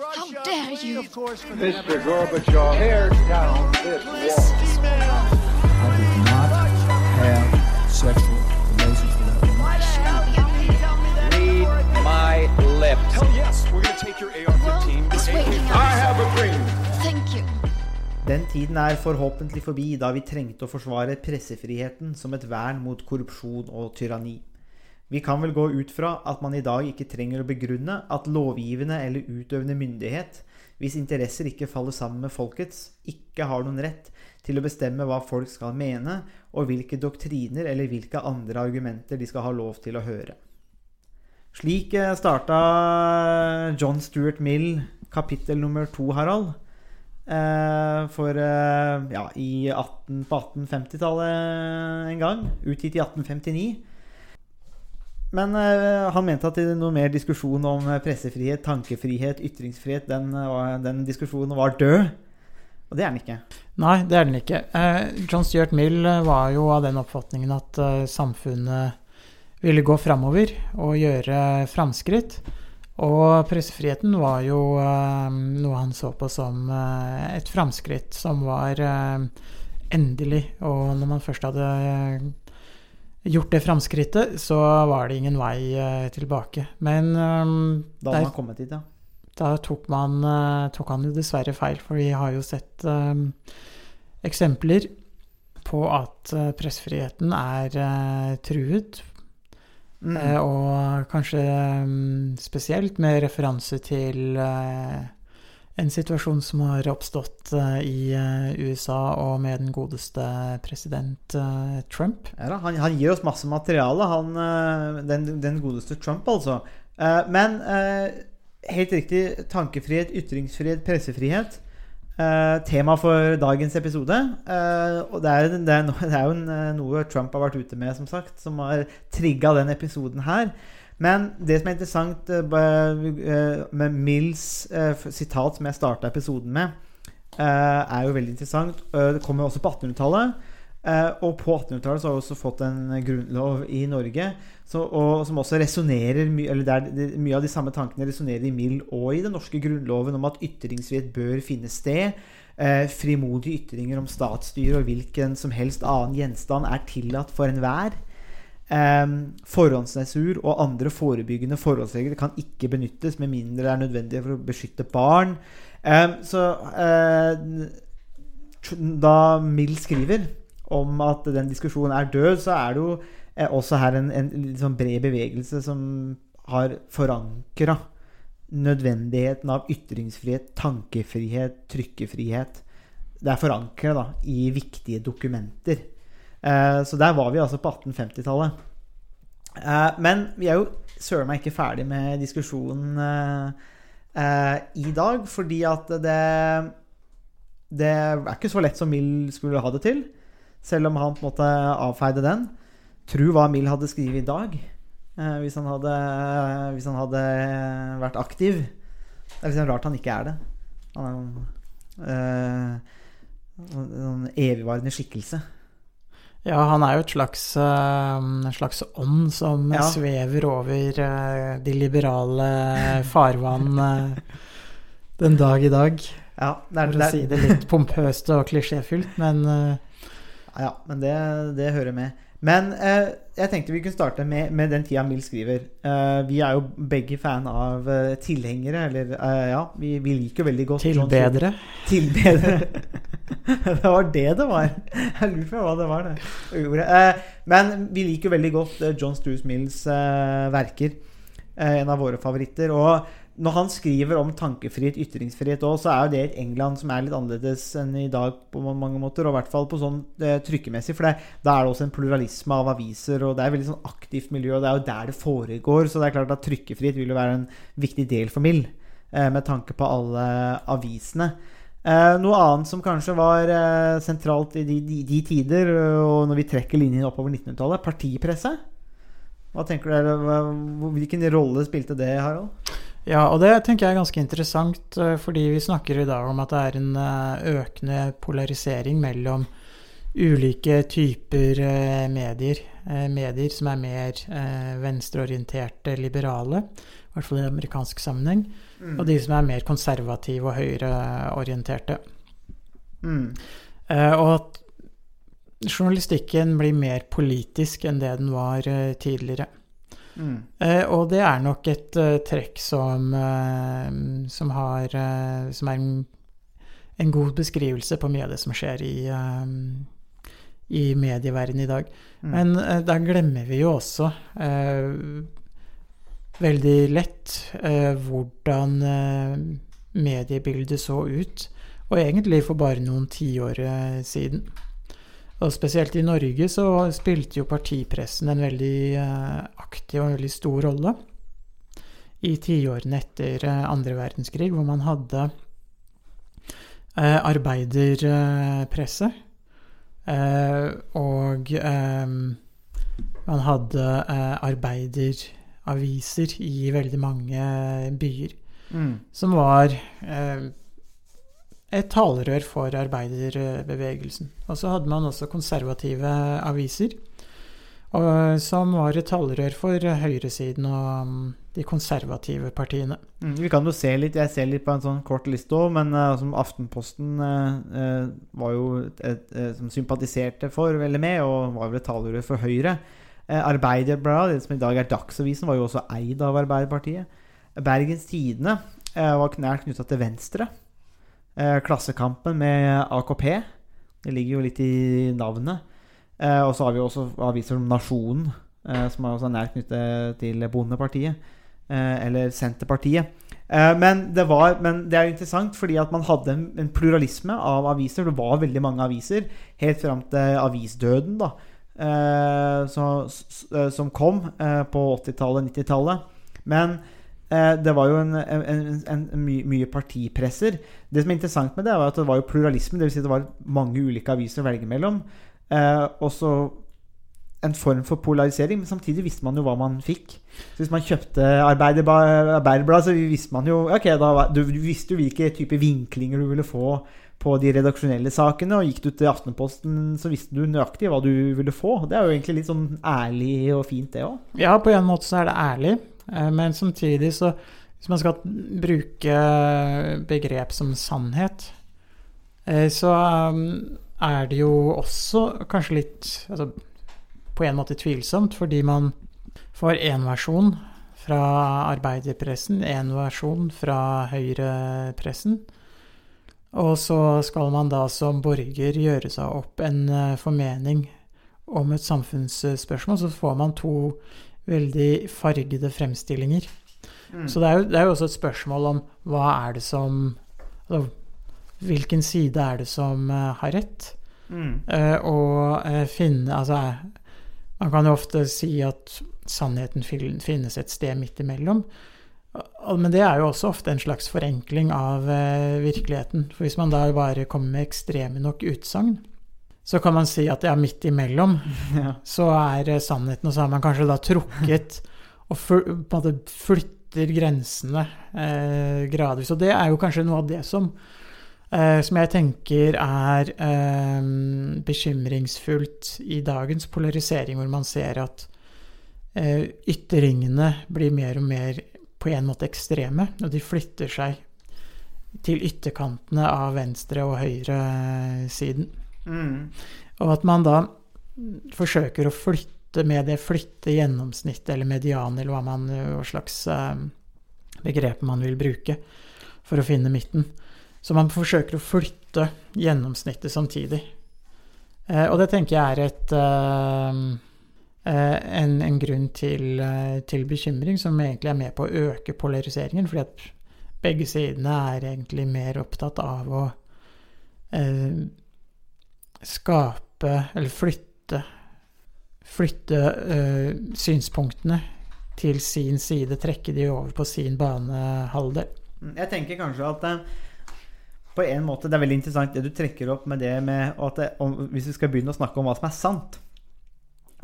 How dare you? Mr. Gorbachev, tear down this wall. I did not have sexual relations with that woman. Read my lips. Hell yes, we're gonna take your AR-15. It's waiting I have a dream. Thank you. Den tiden er forhåpentlig forbi da vi trengte å forsvare pressefriheten som et vern mot korrupsjon og tyranni. Vi kan vel gå ut fra at man i dag ikke trenger å begrunne at lovgivende eller utøvende myndighet, hvis interesser ikke faller sammen med folkets, ikke har noen rett til å bestemme hva folk skal mene, og hvilke doktriner eller hvilke andre argumenter de skal ha lov til å høre. Slik eh, starta John Stuart Mill kapittel nummer to, Harald. Eh, for eh, ja, i 18, på 1850-tallet en gang. Utgitt i 1859. Men uh, han mente at det noe mer diskusjon om eh, pressefrihet, tankefrihet, ytringsfrihet, den, eh, den diskusjonen var død. Og det er den ikke. Nei, det er den ikke. Uh, John Stuart Mill var jo av den oppfatningen at samfunnet ville gå framover og gjøre framskritt. Og pressefriheten var jo noe han så på som et framskritt som var endelig. Og når man først hadde gjort det framskrittet, så var det ingen vei eh, tilbake. Men um, Da der- man kommet dit, ja. da tok, man, eh, tok han jo dessverre feil, for vi har jo sett um, eksempler på at eh, pressefriheten er uh, truet. Mm. Og kanskje um, spesielt med referanse til en situasjon som har oppstått eh, i eh, USA og med den godeste president eh, Trump. Ja, han, han gir oss masse materiale, han, den, den godeste Trump, altså. Men helt riktig, tankefrihet, ytringsfrihet, pressefrihet. tema for dagens episode. Og det er, det, er, det er jo noe Trump har vært ute med, som sagt, som har trigga den episoden her. Men det som er interessant eh, eh, med Mills eh, sitat, som jeg starta episoden med, er jo veldig interessant. Det kommer også på 1800-tallet. Eh, og på 1800-tallet så har vi også fått en grunnlov i Norge så, og, som også resonnerer my, Mye av de samme tankene resonnerer i Mill og i den norske grunnloven om at ytringsfrihet bør finne sted. Eh, frimodige ytringer om statsstyre og hvilken som helst annen gjenstand er tillatt for enhver. Eh, forhåndsnesur og andre forebyggende forholdsregler kan ikke benyttes med mindre det er nødvendig for å beskytte barn. Eh, så eh, da Mill skriver om at den diskusjonen er død, så er det jo eh, også her en, en sånn bred bevegelse som har forankra nødvendigheten av ytringsfrihet, tankefrihet, trykkefrihet. Det er forankra i viktige dokumenter. Eh, så der var vi altså på 1850-tallet. Eh, men vi er jo søren meg ikke ferdig med diskusjonen eh, i dag, fordi at det Det er ikke så lett som Mill skulle ha det til, selv om han på en måte avfeide den. Tro hva Mill hadde skrevet i dag, hvis, han hadde, hvis han hadde vært aktiv. Det er liksom rart han ikke er det. Han er en, en evigvarende skikkelse. Ja, han er jo et slags, eh, en slags ånd som Ja. svever over eh, de liberale farvann eh, den dag i dag. Ja, det er, For det å si det litt pompøst og klisjéfylt, men Ja, men det, det hører med. Men eh, jeg tenkte vi kunne starte med, med den tida Mill skriver. Eh, vi er jo begge fan av eh, tilhengere, eller eh, ja, vi, vi liker veldig godt tilbedere. Tilbedere. det var det det var. Jeg lurer på hva det var. det ordet. Eh, men vi liker jo veldig godt eh, John Struce Mills verker. Eh, en av våre favoritter. Og når han skriver om tankefrihet, ytringsfrihet òg, så er jo det et England som er litt annerledes enn i dag på mange måter. Og i hvert fall på sånn eh, trykkemessig, for det, da er det også en pluralisme av aviser. Og det er et veldig sånn aktivt miljø, og det er jo der det foregår. Så det er klart at trykkefrihet vil jo være en viktig del for Mill, eh, med tanke på alle avisene. Eh, noe annet som kanskje var eh, sentralt i de, de, de tider, og når vi trekker linjen oppover 1900-tallet, partipresse. Hva tenker dere, Hvilken rolle spilte det, Harald? Ja, og det tenker jeg er ganske interessant, eh, fordi vi snakker i dag om at det er en eh, økende polarisering mellom ulike typer eh, medier. Medier som er mer venstreorienterte, liberale, i hvert fall i amerikansk sammenheng, og de som er mer konservative og høyreorienterte. Mm. Og at journalistikken blir mer politisk enn det den var tidligere. Mm. Eh, og det er nok et uh, trekk som, uh, som har uh, Som er en, en god beskrivelse på mye av det som skjer i, i medieverdenen i dag. Mm. Men da glemmer vi jo også veldig lett hvordan mediebildet så ut. Og egentlig for bare noen tiår siden. Og spesielt i Norge så spilte jo partipressen en veldig eh, aktiv og veldig stor rolle i tiårene etter eh, andre verdenskrig, hvor man hadde eh, arbeiderpresse. Og man hadde arbeideraviser i veldig mange byer, Mm. som var eh, et talerør for arbeiderbevegelsen. Og så hadde man også konservative aviser, som var et talerør for høyresiden og mm, de konservative partiene. Mm, vi kan jo se litt, Jeg ser litt på en sånn kort liste òg, men uh, som Aftenposten uh, eh, var jo et, et, et, som sympatiserte for veldig med, og var vel et talerør for Høyre. Uh, Arbeiderbladet, det som i dag er Dagsavisen, var jo også eid av Arbeiderpartiet. Bergens Tidende eh, var nært knytta til Venstre. Eh, Klassekampen med AKP. Det ligger jo litt i navnet. Eh, og så har vi også aviser som Nasjonen, eh, som er også nært knyttet til Bondepartiet. Eller Senterpartiet. Men, det var, men det er jo interessant fordi at man hadde en, pluralisme av aviser. Det var veldig mange aviser helt fram til avisdøden, da. som kom på 80-tallet, 90-tallet. Men det var jo en, en, en, en my, mye partipresser. Det som er interessant med det, var at det var jo pluralisme. Dvs. Si det var mange ulike aviser å velge mellom. Eh, og en form for polarisering, men samtidig visste man jo hva man fikk. Så Hvis man kjøpte Arbeiderbladet, Arbeiderblad, så visste man jo Ok, da, du, visste jo hvilke type vinklinger du ville få på de redaksjonelle sakene. Og gikk du til Aftenposten, så visste du nøyaktig hva du ville få. Det er jo egentlig litt sånn ærlig og fint, det òg. Ja, på en måte så er det ærlig, eh, men samtidig så Hvis man skal bruke begrep som sannhet, eh, så um, er det jo også kanskje litt altså, På en måte tvilsomt, fordi man får én versjon fra arbeiderpressen, én versjon fra høyrepressen. Og så skal man da som borger gjøre seg opp en eh, formening om et samfunnsspørsmål, så får man to veldig fargede fremstillinger. Så det er, jo, det er jo også et spørsmål om hva er det som altså, Hvilken side er det som uh, har rett? Eh, og uh, finne Altså, man kan jo ofte si at sannheten finnes et sted midt imellom. Men det er jo også ofte en slags forenkling av virkeligheten. For hvis man da bare kommer med ekstreme nok utsagn, så kan man si at ja, midt imellom Ja. så er eh, sannheten, og så har man kanskje da trukket og flytter grensene eh, gradvis. Og det er jo kanskje noe av det som, eh, som jeg tenker er eh, bekymringsfullt i dagens polarisering, hvor man ser at eh, ytringene blir mer og mer på en måte ekstreme, og de flytter seg til ytterkantene av venstre- og høyresiden. Mm. Og at man da forsøker å flytte med det flytte gjennomsnittet eller median, eller hva, man, hva slags eh, begrep man vil bruke for å finne midten. Så man forsøker å flytte gjennomsnittet samtidig. Eh, og det tenker jeg er et eh, eh, en, en grunn til, eh, til bekymring, som egentlig er med på å øke polariseringen, fordi at begge sidene er egentlig mer opptatt av å eh, skape, eller flytte Flytte eh, synspunktene til sin side, trekke de over på sin banehalvdel. Mm, Jeg tenker kanskje at eh, på en måte det er veldig interessant det du trekker opp med det med at det, om, Hvis vi skal begynne å snakke om hva som er sant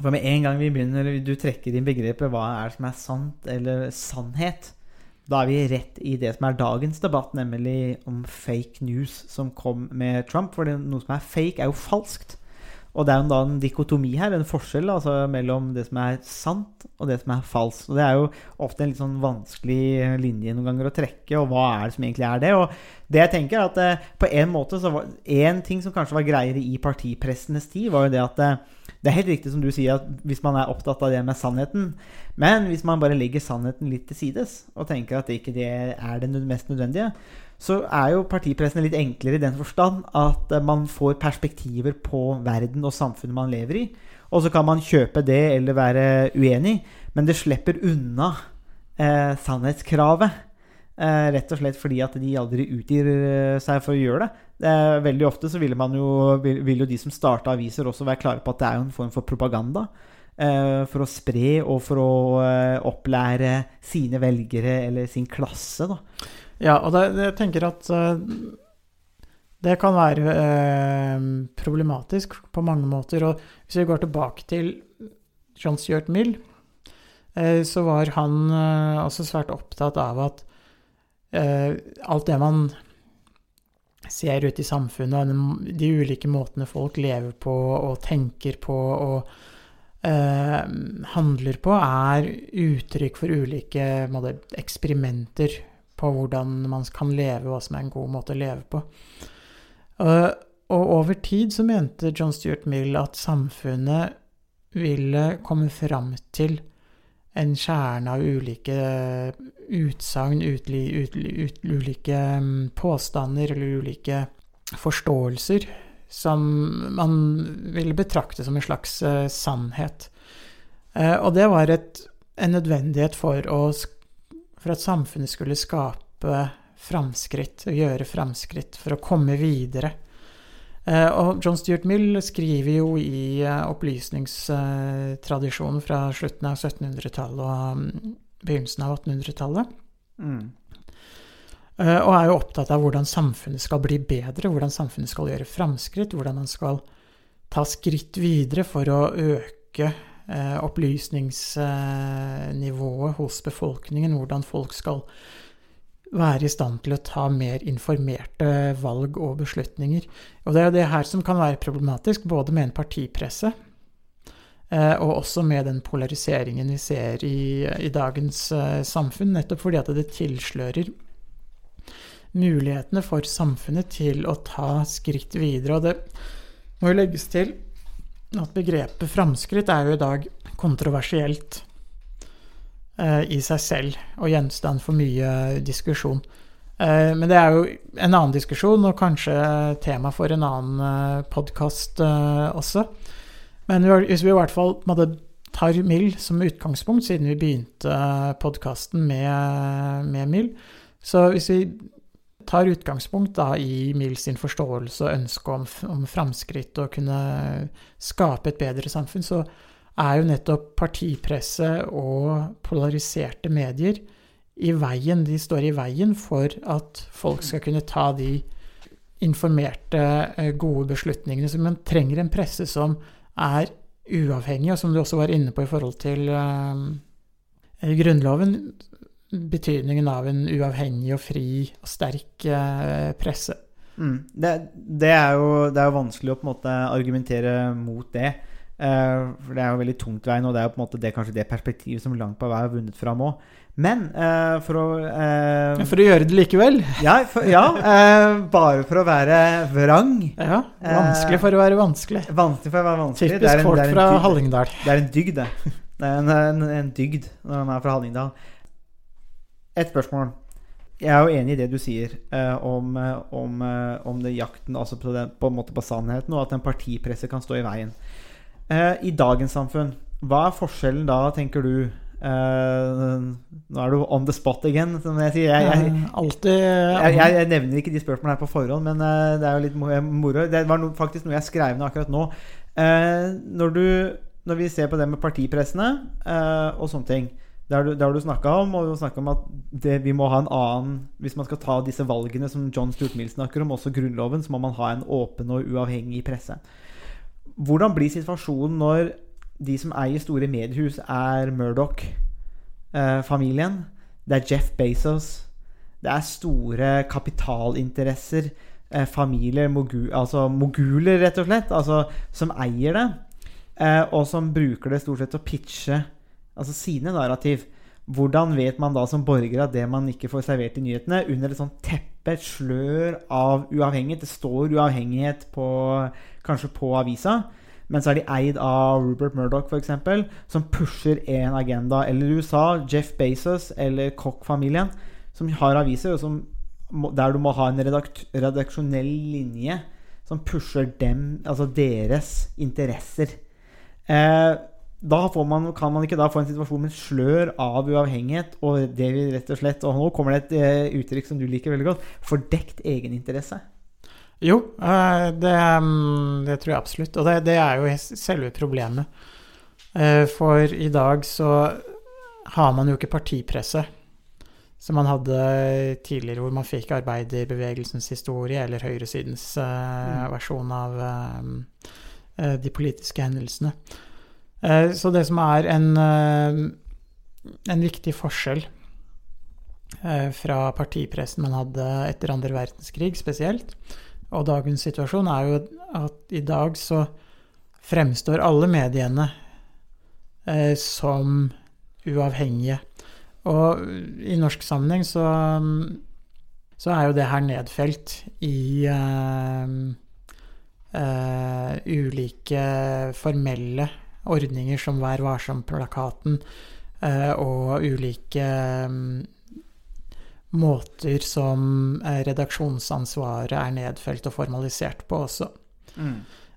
For med en gang vi begynner du trekker inn begrepet hva er som er sant eller sannhet, da er vi rett i det som er dagens debatt, nemlig om fake news som kom med Trump. For noe som er fake, er jo falskt. Og det er jo da en dikotomi her, en forskjell altså, mellom det som er sant og det som er falskt. Og det er jo ofte en litt sånn vanskelig linje noen ganger å trekke, og hva er det som egentlig er det? Og det jeg tenker er at eh, på en måte så var En ting som kanskje var greiere i partipressenes tid, var jo det at eh, det er helt riktig som du sier, at hvis man er opptatt av det med sannheten Men hvis man bare legger sannheten litt til sides og tenker at det ikke er det mest nødvendige, så er jo partipressene litt enklere i den forstand at eh, man får perspektiver på verden og samfunnet man lever i. Og så kan man kjøpe det eller være uenig, men det slipper unna eh, sannhetskravet. Eh, rett og slett fordi at de aldri utgir eh, seg for å gjøre det. Eh, veldig ofte så vil, man jo, vil, vil jo de som starta aviser, også være klare på at det er jo en form for propaganda. Eh, for å spre og for å opplære sine velgere eller sin klasse. da. Ja, og det, jeg tenker at eh, det kan være eh, problematisk på mange måter. Og hvis vi går tilbake til John Stuart Mill, eh, så var han eh, også svært opptatt av at eh, alt det man ser ute i samfunnet, og de ulike måtene folk lever på og tenker på og eh, handler på, er uttrykk for ulike måte, eksperimenter på hvordan man kan leve, hva som er en god måte å leve på. Og, og over tid så mente John Stuart Mill at samfunnet ville komme fram til en kjerne av ulike utsagn, ulike mm, påstander eller ulike forståelser som man ville betrakte som en slags eh, sannhet. Eh, og det var et, en nødvendighet for, å, for at samfunnet skulle skape framskritt, og gjøre framskritt, for å komme videre. Eh, og John Stuart Mill skriver jo i eh, opplysningstradisjonen fra slutten av 1700-tallet og mm, begynnelsen av 1800-tallet. Mm. Eh, Og er jo opptatt av hvordan samfunnet skal bli bedre, hvordan samfunnet skal gjøre framskritt, hvordan man skal ta skritt videre for å øke opplysningsnivået hos befolkningen, hvordan folk skal være i stand til å ta mer informerte valg og beslutninger. Og det er jo det her som kan være problematisk, både med en partipresse eh, og også med den polariseringen vi ser i, i dagens eh, samfunn, nettopp fordi at det tilslører mulighetene for samfunnet til å ta skritt videre. Og det må jo legges til at begrepet framskritt er jo i dag kontroversielt eh, i seg selv og gjenstand for mye diskusjon. Eh, men det er jo en annen diskusjon, og kanskje tema for en annen eh, podkast også. Men hvis vi i hvert fall tar Mill som utgangspunkt, siden vi begynte podkasten med, med Mill, så hvis vi tar utgangspunkt da i Mills sin forståelse og ønske om, om framskritt og kunne skape et bedre samfunn, så er jo nettopp partipresse og polariserte medier i veien. De står i veien for at folk skal kunne ta de informerte, eh, gode beslutningene. Så man trenger en presse som er uavhengig, og som du også var inne på i forhold til eh, Grunnloven, betydningen av en uavhengig og fri og sterk eh, presse. Mm. Det, det, er jo, det er jo vanskelig å på en måte argumentere mot det. Uh, for det er jo veldig tungtveiende, og det er jo på en måte det, kanskje det perspektivet som langt på vei har vunnet fram òg. Men uh, for å uh, For å gjøre det likevel. Ja, for, ja bare for å være vrang. Ja, vanskelig for å være vanskelig. Vanskelig for å være vanskelig. Typisk folk det en fra. Hallingdal. Det er en dygd, det. Det er en, en, en dygd når man er fra Hallingdal. Et spørsmål. Jeg er jo enig i det du sier eh, om, eh, om, eh, om jakten altså på, den, på en måte på sannheten, og at en partipresse kan stå i veien. Eh, I dagens samfunn, hva er forskjellen da, tenker du? Eh, nå er du on the spot again, som jeg sier. Jeg, jeg, Altid, Alltid jeg, jeg, nevner ikke de spørsmålene her på forhånd, men eh, det er jo litt moro. Det var no, faktisk noe jeg skrev ned akkurat nå. Eh, når, du, når vi ser på det med partipressene eh, og sånne ting Det har du, det du snakka om, og du om at det, vi må ha en annen Hvis man skal ta disse valgene som John Stuart Mill snakker om, også Grunnloven, så må man ha en åpen og uavhengig presse. Hvordan blir situasjonen når de som eier store mediehus, er Murdoch-familien? det er Jeff Bezos. Det er store kapitalinteresser eh, familier, mogu, altså moguler, rett og slett, altså, som eier det, eh, og som bruker det stort sett til å pitche altså sine narrativ. Hvordan vet man da som borger at det man ikke får servert i nyhetene, under et sånt teppe, et slør av uavhengighet Det står uavhengighet på, kanskje på avisa, men så er de eid av Rupert Murdoch, f.eks., som pusher en agenda. Eller USA, Jeff Bezos eller Koch-familien, som har aviser, og som, der du må ha en redaksjonell linje som pusher dem, altså deres interesser. Eh, da får man, kan man ikke da få en situasjon med slør av uavhengighet, og det vi rett og slett Og nå kommer det et eh, uttrykk som du liker veldig godt fordekt egeninteresse. Jo, eh, det, mm, det tror jeg absolutt. Og det, det er jo selve problemet. Eh, For i dag så har man jo ikke partipresse som man hadde tidligere, hvor man fikk arbeiderbevegelsens historie eller høyresidens mm. versjon av eh, de politiske hendelsene. Eh, Så det som er en, eh, en viktig forskjell eh, fra partipressen man hadde etter andre verdenskrig spesielt, og dagens situasjon er jo at i dag så fremstår alle mediene som uavhengige. Og i norsk sammenheng så, så er jo det her nedfelt i uh, uh, ulike formelle ordninger som Vær varsom-plakaten eh, og ulike mm, måter som eh, redaksjonsansvaret er nedfelt og formalisert på også.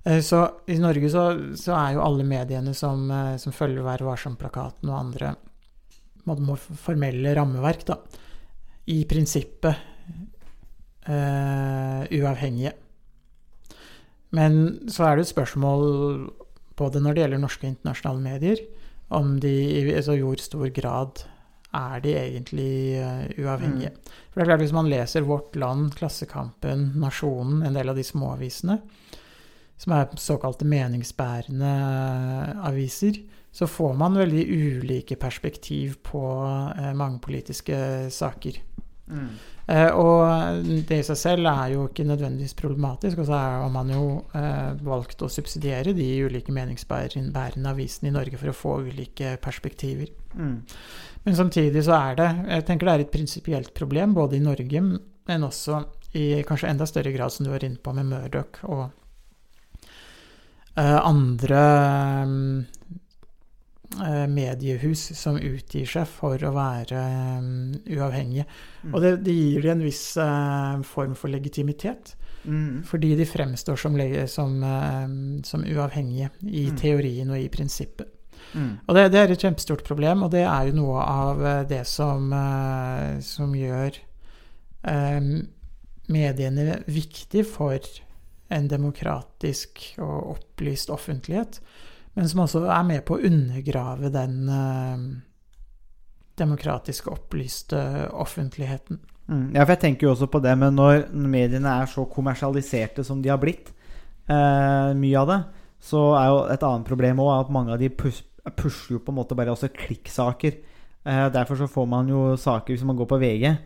Eh, Så i Norge så, så er jo alle mediene som, som følger Vær varsom-plakaten og andre formelle rammeverk, da, i prinsippet eh, uavhengige. Men så er det et spørsmål både når det gjelder norske og internasjonale medier, om de i så hvor stor grad er de egentlig uh, uavhengige. For det er klart Hvis man leser Vårt Land, Klassekampen, Nasjonen, en del av de småavisene, som er såkalte meningsbærende eh, aviser, så får man veldig ulike perspektiv på uh, mange politiske saker. Eh, og det i seg selv er jo ikke nødvendigvis problematisk, og så har man jo eh, valgt å subsidiere de ulike meningsbærende avisene i Norge for å få ulike perspektiver. Mm. Men samtidig så er det Jeg tenker det er et prinsipielt problem både i Norge, men også i kanskje enda større grad, som du var inne på, med Murdoch og eh, andre eh, mediehus som utgir seg for å være um, uavhengige. Og det, det gir dem en viss uh, form for legitimitet, Mm. fordi de fremstår som, som, uh, som uavhengige i Mm. teorien og i prinsippet. Mm. Og det, det er et kjempestort problem, og det er jo noe av eh, det som, uh, som gjør eh, mediene viktig for en demokratisk og opplyst offentlighet, men som også er med på å undergrave den eh, demokratiske, opplyste offentligheten. Mm. Ja, for jeg tenker jo også på det, men når mediene er så kommersialiserte som de har blitt, eh, mye av det, så er jo et annet problem òg at mange av de pus pusher jo på en måte bare også klikksaker. Eh, derfor så får man jo saker Hvis man går på VG,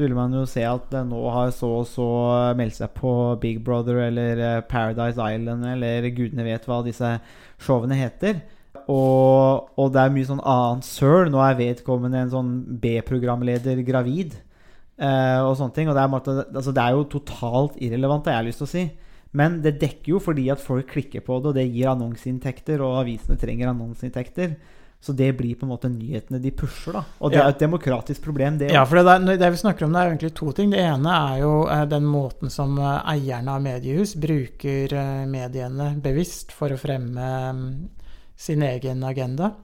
så vil man jo se at eh, nå har så og så meldt seg på Big Brother eller eh, Paradise Island eller gudene vet hva disse showene heter. Og, og det er mye sånn annet søl. Nå er vedkommende en sånn B-programleder gravid. Eh, og sånne ting. Og det er, altså det er jo totalt irrelevant, har jeg lyst til å si. Men det dekker jo fordi at folk klikker på det, og det gir annonseinntekter, og avisene trenger annonseinntekter. Så det blir på en måte nyhetene de pusher, da. Og det Ja. er et demokratisk problem, det Ja, for det, der, det vi snakker om, det er egentlig to ting. Det ene er jo eh, den måten som eh, eierne av mediehus bruker eh, mediene bevisst for å fremme eh, sin egen agenda.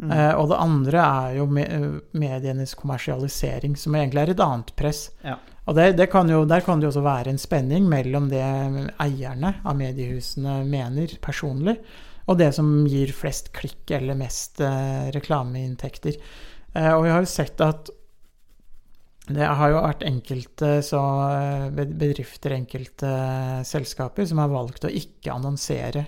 Mm. Eh, og det andre er jo me eh, medienes kommersialisering, som egentlig er et annet press. Ja. Og det, det kan jo, der kan det jo også være en spenning mellom det eierne av mediehusene mener personlig, og det som gir flest klikk eller mest eh, reklameinntekter. Eh, og vi har jo sett at det har jo vært enkelte så, eh, bedrifter, enkelte eh, selskaper, som har valgt å ikke annonsere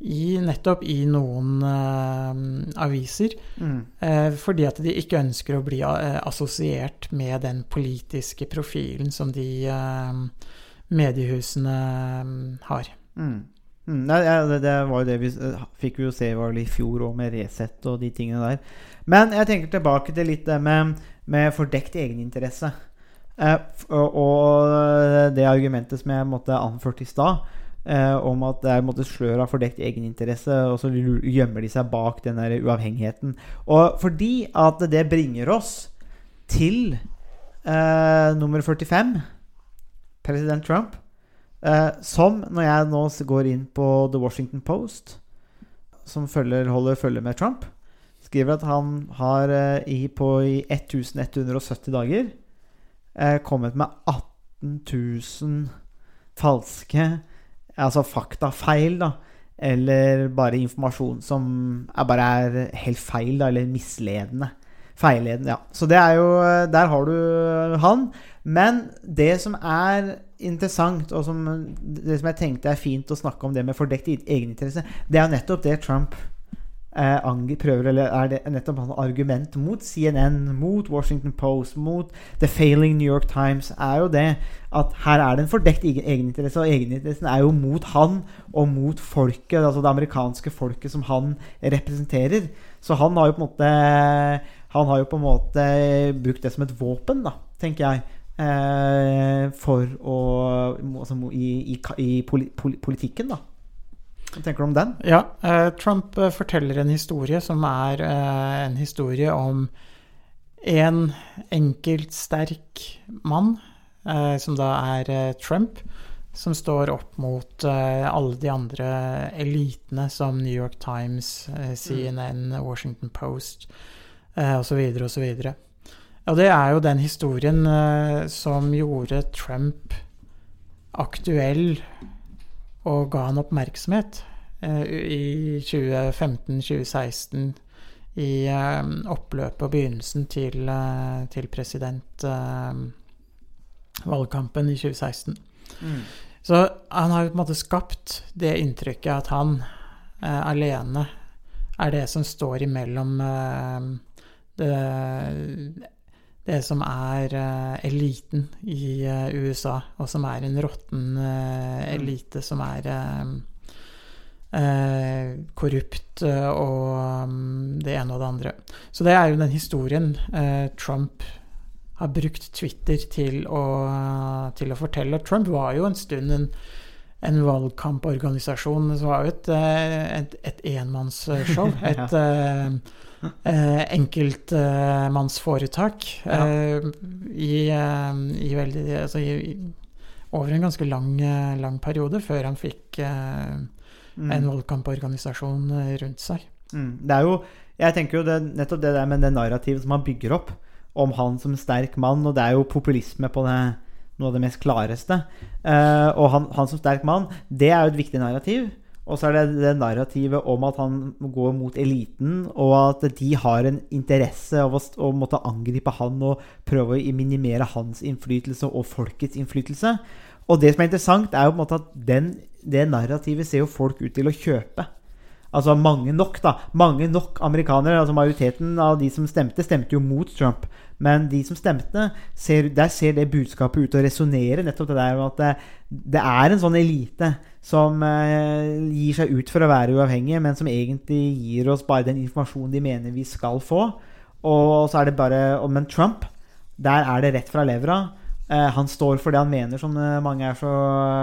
i, nettopp i noen uh, aviser. Mm. Uh, fordi at de ikke ønsker å bli uh, assosiert med den politiske profilen som de eh, mediehusene mm, har. Mm. Mm, nei, det, det var jo det vi eh, fikk vi jo se var i fjor òg, med Resett og de tingene der. Men jeg tenker tilbake til litt det med, med fordekt egeninteresse. Eh, og det argumentet som jeg måtte anført i stad, eh, om at det er måtte slør av fordekt egeninteresse, og så gjemmer de seg bak den der uavhengigheten. Og fordi at det bringer oss til eh, nummer 45, president Trump, eh, som når jeg nå går inn på The Washington Post, som følger, holder følge med Trump, skriver at han har eh, i, på i 1170 dager eh, kommet med 18 000 falske Altså faktafeil, da. Eller bare informasjon som er bare er helt feil, da. Eller misledende. Feilledende, ja. Så det er jo Der har du han. Men det som er interessant, og som, det som jeg tenkte er fint å snakke om det med fordekt egeninteresse, det er jo nettopp det Trump eh, prøver, eller er det nettopp hans argument mot CNN, mot Washington Post, mot The Failing New York Times, er jo det at her er det en fordekt egeninteresse, og egeninteressen er jo mot han og mot folket, altså det amerikanske folket som han representerer. Så han har jo på en måte Han har jo på en måte brukt det som et våpen, da, tenker jeg. Eh, for å altså, i, i, i poli, poli, politikken, da. Hva tenker du om den? Ja, eh, Trump eh, forteller en historie som er en historie om en enkelt, sterk mann, eh, som da er Trump, som står opp mot eh, alle de andre elitene som New York Times, eh, CNN, Washington Post eh, osv. videre Og og det er jo den historien eh, som gjorde Trump aktuell og ga han oppmerksomhet eh, i 2015-2016 i oppløpet og begynnelsen til, eh, til presidentvalgkampen i 2016. Så han har jo på en måte skapt det inntrykket at han eh, alene er det som står imellom eh, det, det som er eh, eliten i eh, USA, og som er en råtten eh, elite som er korrupt og mm, det ene og det andre. Så det er jo den historien Trump har brukt Twitter til å, til å fortelle. Trump var jo en stund en, en valgkamporganisasjon. Det var jo et, et, et enmannsshow. Et eh, enkeltmannsforetak Ja. eh, i, eh, i veldig altså i, over en ganske lang, eh, lang periode, før han fikk Mm. en valgkamporganisasjon eh, rundt seg. Mm. Det er jo Jeg tenker jo det, nettopp det der med det narrativet som han bygger opp om han som sterk mann, og det er jo populisme på det, noe av det mest klareste. Uh, og han, han som sterk mann, det er jo et viktig narrativ. Og så er det det narrativet om at han går mot eliten, og at de har en interesse av å, å måtte angripe han og prøve å minimere hans innflytelse og folkets innflytelse. Og det som er interessant, er jo på en måte at den, det narrativet ser jo folk ut til å kjøpe. Altså mange nok, da. Mange nok amerikanere, altså majoriteten av de som stemte, stemte jo mot Trump. Men de som stemte, ser, der ser det budskapet ut til å resonnere nettopp det der med at det, det er en sånn elite som eh, gir seg ut for å være uavhengige, men som egentlig gir oss bare den informasjonen de mener vi skal få. Og så er det bare Men Trump, der er det rett fra levra. Eh, han står for det han mener, som eh, mange er så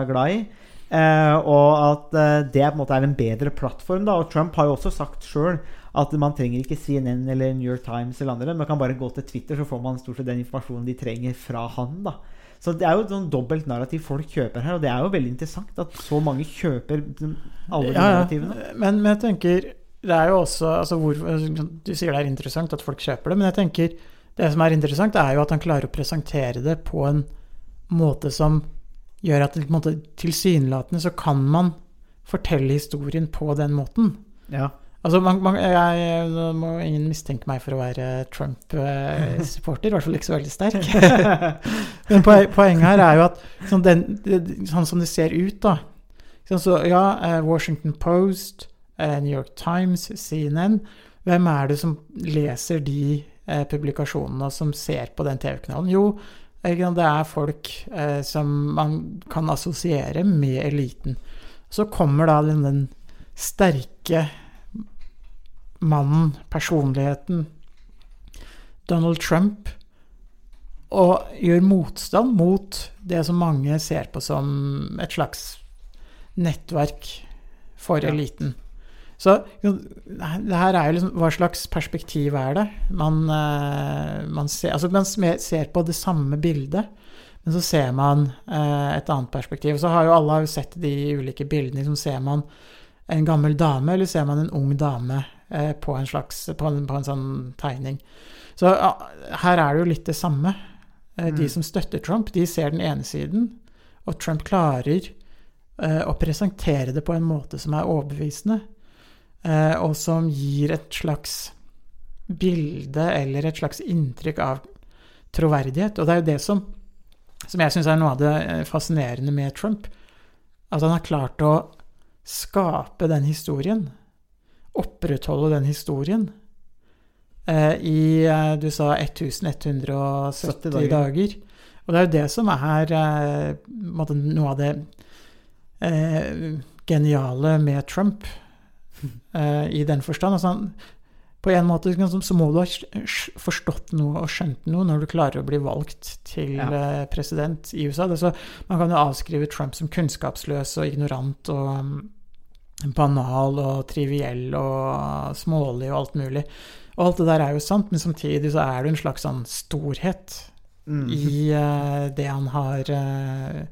glad i. Og at det på en måte er en bedre plattform. Da. Og Trump har jo også sagt sjøl at man trenger ikke CNN eller New York Times eller andre. Man kan bare gå til Twitter, så får man stort sett den informasjonen de trenger fra han. da. Så det er jo et sånn dobbelt narrativ folk kjøper her, og det er jo veldig interessant at så mange kjøper alle de Ja, narrativene. Men, men jeg tenker Det er jo også altså hvor, Du sier det er interessant at folk kjøper det, men jeg tenker det som er interessant, er jo at han klarer å presentere det på en måte som gjør at måte, tilsynelatende så kan man fortelle historien på den måten. Ja. Altså, man, man, jeg, Nå må ingen mistenke meg for å være Trump-supporter, i hvert fall ikke så veldig sterk. Men poenget her er jo at sånn, den, sånn som det ser ut, da Sånn, så, ja, eh, Washington Post, eh, New York Times, CNN Hvem er det som leser de eh, publikasjonene, som ser på den TV-kanalen? Jo, Det er folk som man kan assosiere med eliten. Så kommer da den, den sterke mannen, personligheten, Donald Trump, og gjør motstand mot det som mange ser på som et slags nettverk for eliten. Så det her er jo liksom Hva slags perspektiv er det? Man, eh, man, ser, altså man ser på det samme bildet, men så ser man eh, et annet perspektiv. Så har jo alle sett de ulike bildene. Liksom ser man en gammel dame, eller ser man en ung dame eh, på en slags på en, på en sånn tegning? Så ja, her er det jo litt det samme. Eh, De Mm. som støtter Trump, de ser den ene siden, og Trump klarer eh, å presentere det på en måte som er overbevisende, eh, og som gir et slags bilde eller et slags inntrykk av troverdighet. Og det er jo det som, som jeg syns er noe av det fascinerende med Trump. At han har klart å skape den historien. Opprettholde den historien. Eh, I eh, du sa 1170 dager. dager. Og det er jo det som er eh, noe av det eh, geniale med Trump, eh, i den forstand. Altså, på en måte så så må du ha forstått noe og skjønt noe når du klarer å bli valgt til Ja. president i USA. Så, man kan jo avskrive Trump som kunnskapsløs og ignorant og banal og triviell og smålig og alt mulig. Og alt det der er jo sant, men samtidig så er det en slags sånn storhet Mm. i uh, det han har uh,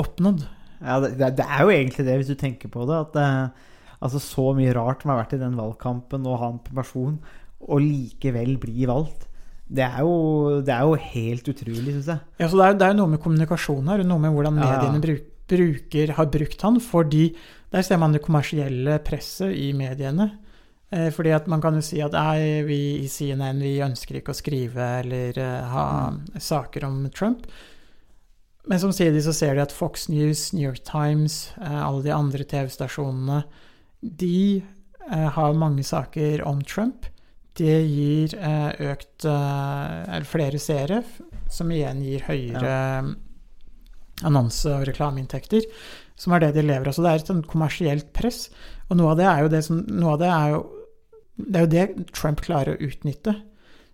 oppnådd. Ja, det, det er jo egentlig det, hvis du tenker på det. At uh, altså så mye rart som har vært i den valgkampen, og han på person, og likevel bli valgt. Det er jo, det er jo helt utrolig, syns jeg. Ja, så det er, det er noe med kommunikasjon her, og noe med hvordan mediene ja. bruk, bruker, har brukt han, fordi der ser man det kommersielle presset i mediene. Eh, fordi at man kan jo si at nei, vi i CNN vi ønsker ikke å skrive eller eh, ha saker om Trump. Men samtidig så ser de at Fox News, New York Times, eh, alle de andre TV-stasjonene, de har mange saker om Trump. Det gir økt eller flere seere, som igjen gir høyere annonse- og reklameinntekter, som er det de lever av. Så det er et sånn kommersielt press. Og noe av det er jo det som det er jo Det er jo det Trump klarer å utnytte.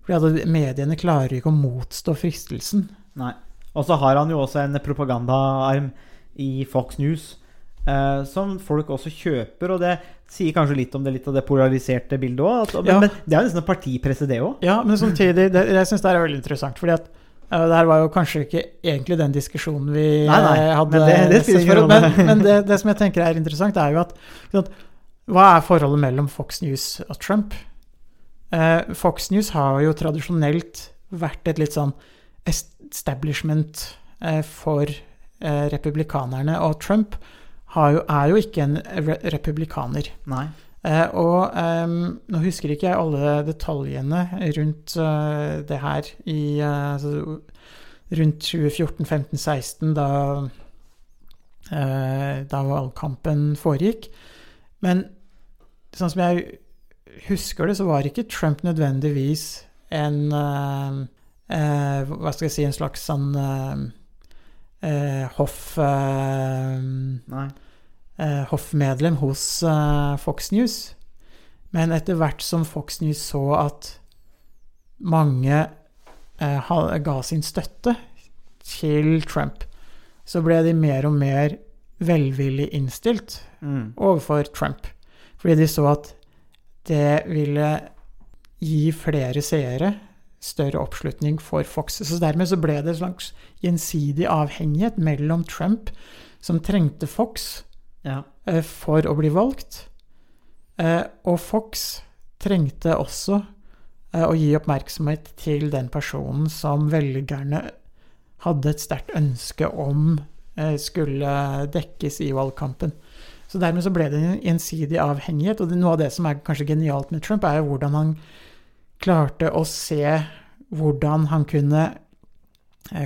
Fordi mediene klarer ikke å motstå fristelsen. Nei. Og så har han jo også en propagandaarm i Fox News. eh, som folk også kjøper, og det sier kanskje litt om det, litt av det polariserte bildet òg. Men, Ja. men det er jo nesten en partipresse, det òg. Ja, men samtidig det, Jeg syns det er veldig interessant, fordi at det her var jo kanskje ikke egentlig den diskusjonen vi Nei, nei, eh, hadde men det- det for- Men, men det, det som jeg tenker er interessant, er jo at, at Hva er forholdet mellom Fox News og Trump? Eh, Fox News har jo tradisjonelt vært et litt sånn establishment eh, for eh, republikanerne, og Trump har jo, er jo ikke en re republikaner. Nei. Eh, og ehm, nå husker ikke jeg alle detaljene rundt eh, det her i altså, rundt 2014, 15, 16, da, eh, da valgkampen foregikk. Men sånn som jeg husker det, så var ikke Trump nødvendigvis en Hva skal jeg si, en slags sånn hoff... Nei. Eh, hoffmedlem hos eh, Fox News. Men etter hvert som Fox News så at mange eh, ga sin støtte til Trump, så ble de mer og mer velvillig innstilt Mm. overfor Trump. Fordi de så at det ville gi flere seere større oppslutning for Fox. Så dermed så ble det en slags gjensidig avhengighet mellom Trump, som trengte Fox, Ja. eh, for å bli valgt. Eh, Og Fox trengte også eh, å gi oppmerksomhet til den personen som velgerne hadde et sterkt ønske om skulle dekkes i valgkampen. Så dermed så ble det en gjensidig avhengighet, og noe av det som er kanskje genialt med Trump, er jo hvordan han klarte å se hvordan han kunne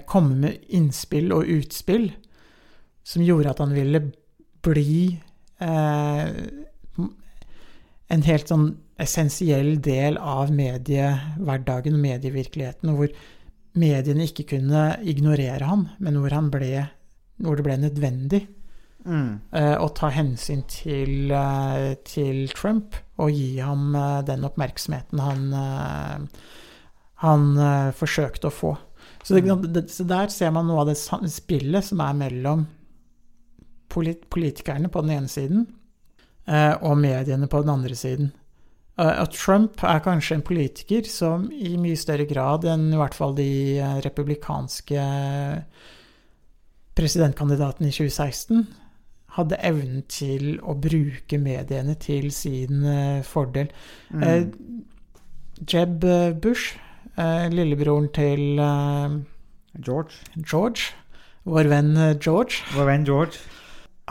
komme med innspill og utspill som gjorde at han ville bli eh, en helt sånn essensiell del av mediehverdagen og medievirkeligheten, hvor mediene ikke kunne ignorere han, men hvor, han ble, hvor det ble nødvendig Mm. eh, å ta hensyn til, eh, til Trump og gi ham eh, den oppmerksomheten han, eh, han forsøkte å få. Så, det, det, så der ser man noe av det spillet som er mellom politikerne på den ene siden eh, og mediene på den andre siden. Eh, Og Trump er kanskje en politiker som i mye større grad enn i hvert fall de eh, republikanske presidentkandidatene i 2016 hadde evnen til å bruke mediene til sin eh, fordel. Mm. Eh, Jeb eh, Bush, eh, lillebroren til eh, George. George, vår venn eh, George, Vår venn George.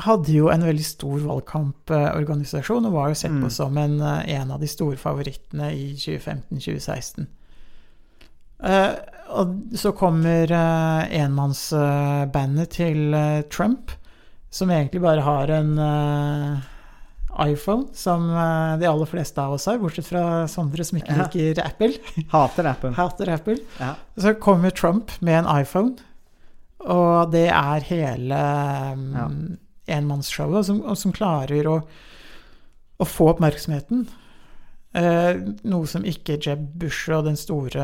Hadde jo en veldig stor valgkamporganisasjon og var jo sett på Mm. som en, eh, en av de store favorittene i 2015-2016. Uh, og så kommer uh, enmannsbandet til uh, Trump, som egentlig bare har en eh, iPhone, som eh, de aller fleste av oss har, bortsett fra Sondre som ikke Ja. liker Apple. Hater Apple. Hater Apple. Ja. Så kommer Trump med en iPhone, og det er hele um, Ja. Enmannsshowet, som, og som klarer å, å få oppmerksomheten. Eh, noe som ikke Jeb Bush og den store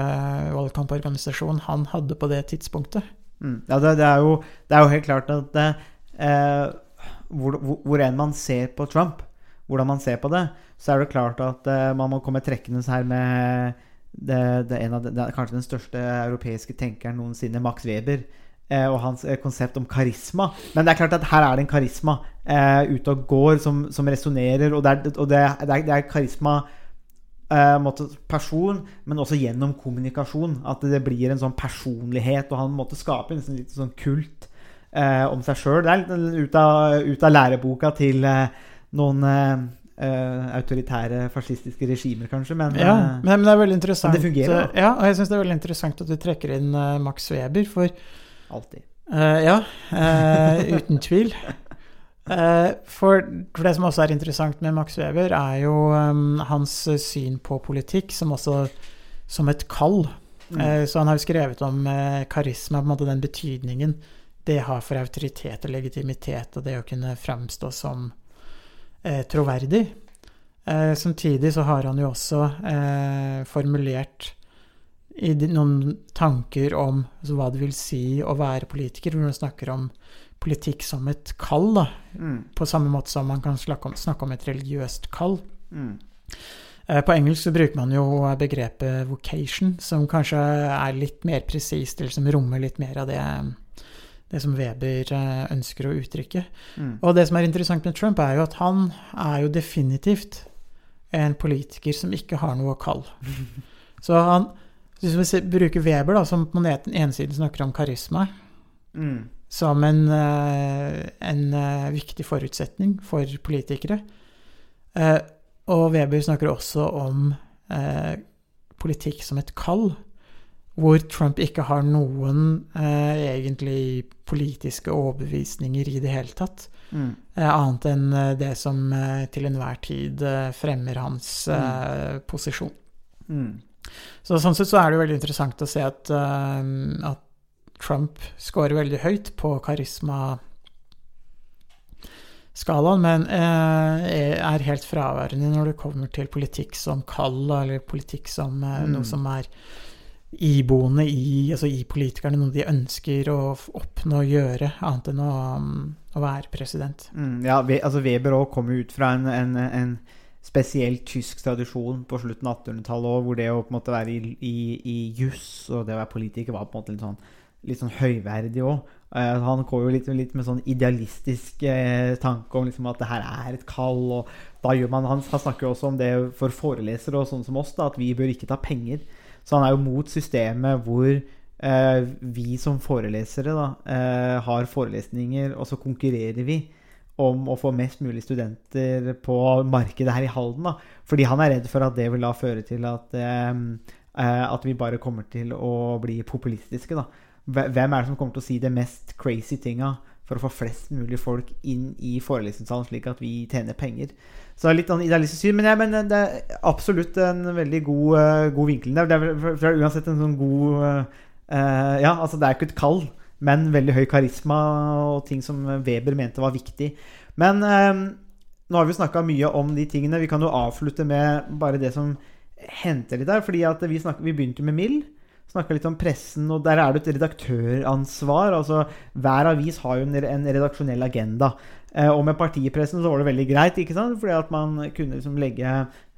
valgkamporganisasjonen han hadde på det tidspunktet. Mm. Ja, det, det, er jo, det er jo helt klart at eh, hvor, hvor, enn man ser på Trump, hvordan man ser på det, så er det klart at eh, man må komme trekkende her med det, det, de- det kanskje den største europeiske tenkeren noensinne, Max Weber. Eh, Og hans eh, konsept om karisma. Men det er klart at her er det en karisma eh, ute og går som, som resonnerer. Og, det er, og det, er, det er karisma eh, måte, person, men også gjennom kommunikasjon. At det blir en sånn personlighet, og han måtte skape en sånn, litt sånn kult eh, om seg sjøl. Det er litt ut av, ut av læreboka til eh, noen autoritære, fascistiske regimer, kanskje. Men, Ja, men, men det er veldig interessant. det fungerer. Ja, og jeg syns det er veldig interessant at du trekker inn Max Weber, for alltid. Uh, ja, uh, uten tvil. Uh, for, for det som også er interessant med Max Weber, er jo um, hans syn på politikk som også som et kall. Mm. Så han har jo skrevet om karisma, på en måte den betydningen det har for autoritet og legitimitet, og det å kunne fremstå som troverdig. Samtidig så har han jo også formulert i noen tanker om altså, hva det vil si å være politiker, hvor man snakker om politikk som et kall, da, Mm. på samme måte som man kan snakke om, snakke om et religiøst kall. Mm. Eh, På engelsk så bruker man jo begrepet vocation, som kanskje er litt mer presist, eller som rommer litt mer av det, det som Weber eh, ønsker å uttrykke. Mm. Og det som er interessant med Trump, er jo at han er jo definitivt en politiker som ikke har noe kall. Så han Hvis vi bruker Weber, da, som på den ene siden snakker om karisma, Mm. som en, eh, en eh, viktig forutsetning for politikere. Eh, Og Weber snakker også om politikk som et kall, hvor Trump ikke har noen egentlig politiske overbevisninger i det hele tatt. Mm. Annet enn det som til enhver tid fremmer hans mm. posisjon. Mm. Så sånn sett så er det jo veldig interessant å se at, uh, at Trump scorer veldig høyt på karismaskalaen, men uh, er helt fraværende når det kommer til politikk som kall, eller politikk som uh, Mm. noe som er iboende i, altså i politikerne, noe de ønsker å oppnå og gjøre, annet enn å, um, å være president. Mm, ja, altså Weber òg kom ut fra en, en, en spesiell tysk tradisjon på slutten av 1800-tallet òg, hvor det å på en måte være i, i, i juss og det å være politiker var på en måte litt sånn, litt sånn høyverdig òg. han går jo litt, litt med sånn idealistisk eh, tanke om liksom at det her er et kall. og da gjør man, Han, snakker jo også om det for forelesere og sånn som oss, da, at vi bør ikke ta penger. Så han er jo mot systemet hvor eh, vi som forelesere da, eh, har forelesninger, og så konkurrerer vi om å få mest mulig studenter på markedet her i Halden. Da. Fordi han er redd for at det vil da føre til at, eh, eh, at vi bare kommer til å bli populistiske. Da. Hvem er det som kommer til å si det mest crazy tinga for å få flest mulig folk inn i forelesningssalen, slik at vi tjener penger? Så det er litt sånn idealistisk syn, men, jeg, men det er absolutt en veldig god, uh, god vinkel. Det er, det er uansett en sånn god uh, ja, altså det er ikke et kall, men veldig høy karisma og ting som Weber mente var viktig. Men eh, nå har vi snakka mye om de tingene. Vi kan jo avslutte med bare det som henter litt der. fordi vi, snakket, vi begynte med Mill. Snakka litt om pressen, og der er det et redaktøransvar. altså Hver avis har jo en, en redaksjonell agenda. Eh, og med partipressen så var det veldig greit, ikke sant? fordi at man kunne liksom legge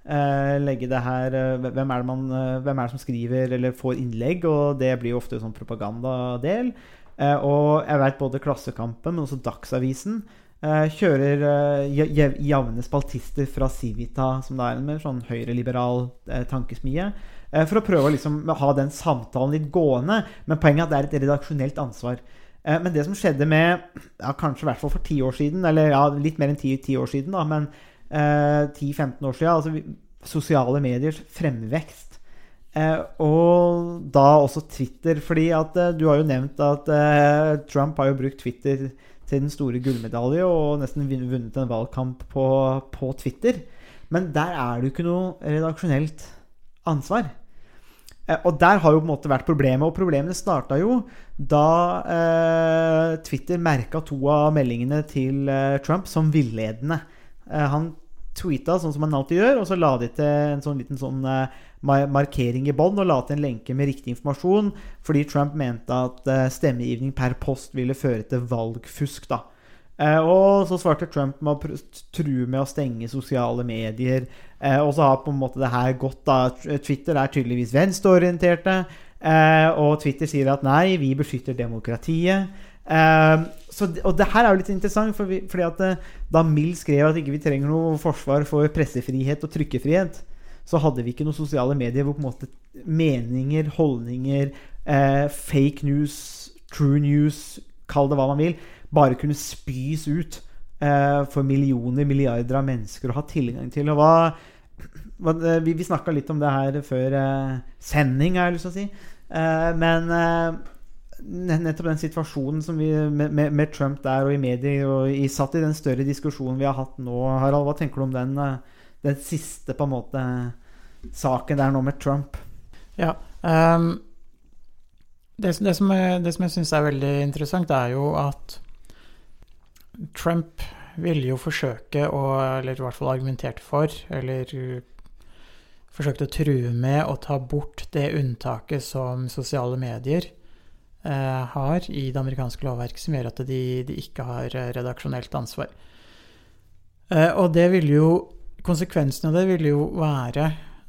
eh, legge det her eh, hvem, er det man, eh, hvem er det som skriver eller får innlegg? Og det blir jo ofte sånn propagandadel. Eh, og jeg vet både Klassekampen, men også Dagsavisen eh, kjører eh, jevne spaltister fra Civita, som det er en mer sånn høyreliberal tankesmie. For å prøve å liksom ha den samtalen litt gående. Men poenget er at det er et redaksjonelt ansvar. Men det som skjedde med ja, Kanskje i hvert fall for ti år siden, eller ja, litt mer enn ti, ti år siden, da, men eh, 10-15 år siden altså Sosiale mediers fremvekst. Eh, og da også Twitter. fordi at eh, du har jo nevnt at eh, Trump har jo brukt Twitter til den store gullmedalje og nesten vunnet en valgkamp på, på Twitter. Men der er det jo ikke noe redaksjonelt ansvar. Og der har jo på en måte vært problemet. Og problemene starta jo da eh, Twitter merka to av meldingene til eh, Trump som villedende. Eh, han tweeta sånn som han alltid gjør, og så la de til en sånn liten sånn markering i bånd og la til en lenke med riktig informasjon, fordi Trump mente at eh, stemmegivning per post ville føre til valgfusk. da. Eh, og så svarte Trump med å true med å stenge sosiale medier. Eh, og så har på en måte det her gått da. Twitter er tydeligvis venstreorienterte. Og Twitter sier at nei, vi beskytter demokratiet. Så, og det her er jo litt interessant, for vi, fordi at da Mill skrev at ikke vi trenger noe forsvar for pressefrihet og trykkefrihet, så hadde vi ikke noen sosiale medier hvor på en måte meninger, holdninger, eh, fake news, true news, kall det hva man vil, bare kunne spys ut eh, for millioner, milliarder av mennesker å ha tilgang til. Og hva, hva Vi, vi snakka litt om det her før eh, sending, har jeg lyst til å si. Eh, men eh, nettopp den situasjonen som vi, med, med Trump der og i medier og i, satt i den større diskusjonen vi har hatt nå, Harald, hva tenker du om den, eh, den siste på en måte saken der nå med Trump? Ja. Um, det, det, som jeg, det som jeg syns er veldig interessant, er jo at Trump ville jo forsøke å, eller i hvert fall argumenterte for, eller forsøkte å true med å ta bort det unntaket som sosiale medier eh, har i det amerikanske lovverket, som gjør at de, de ikke har eh, redaksjonelt ansvar. Eh, og det ville jo Konsekvensen av det ville jo være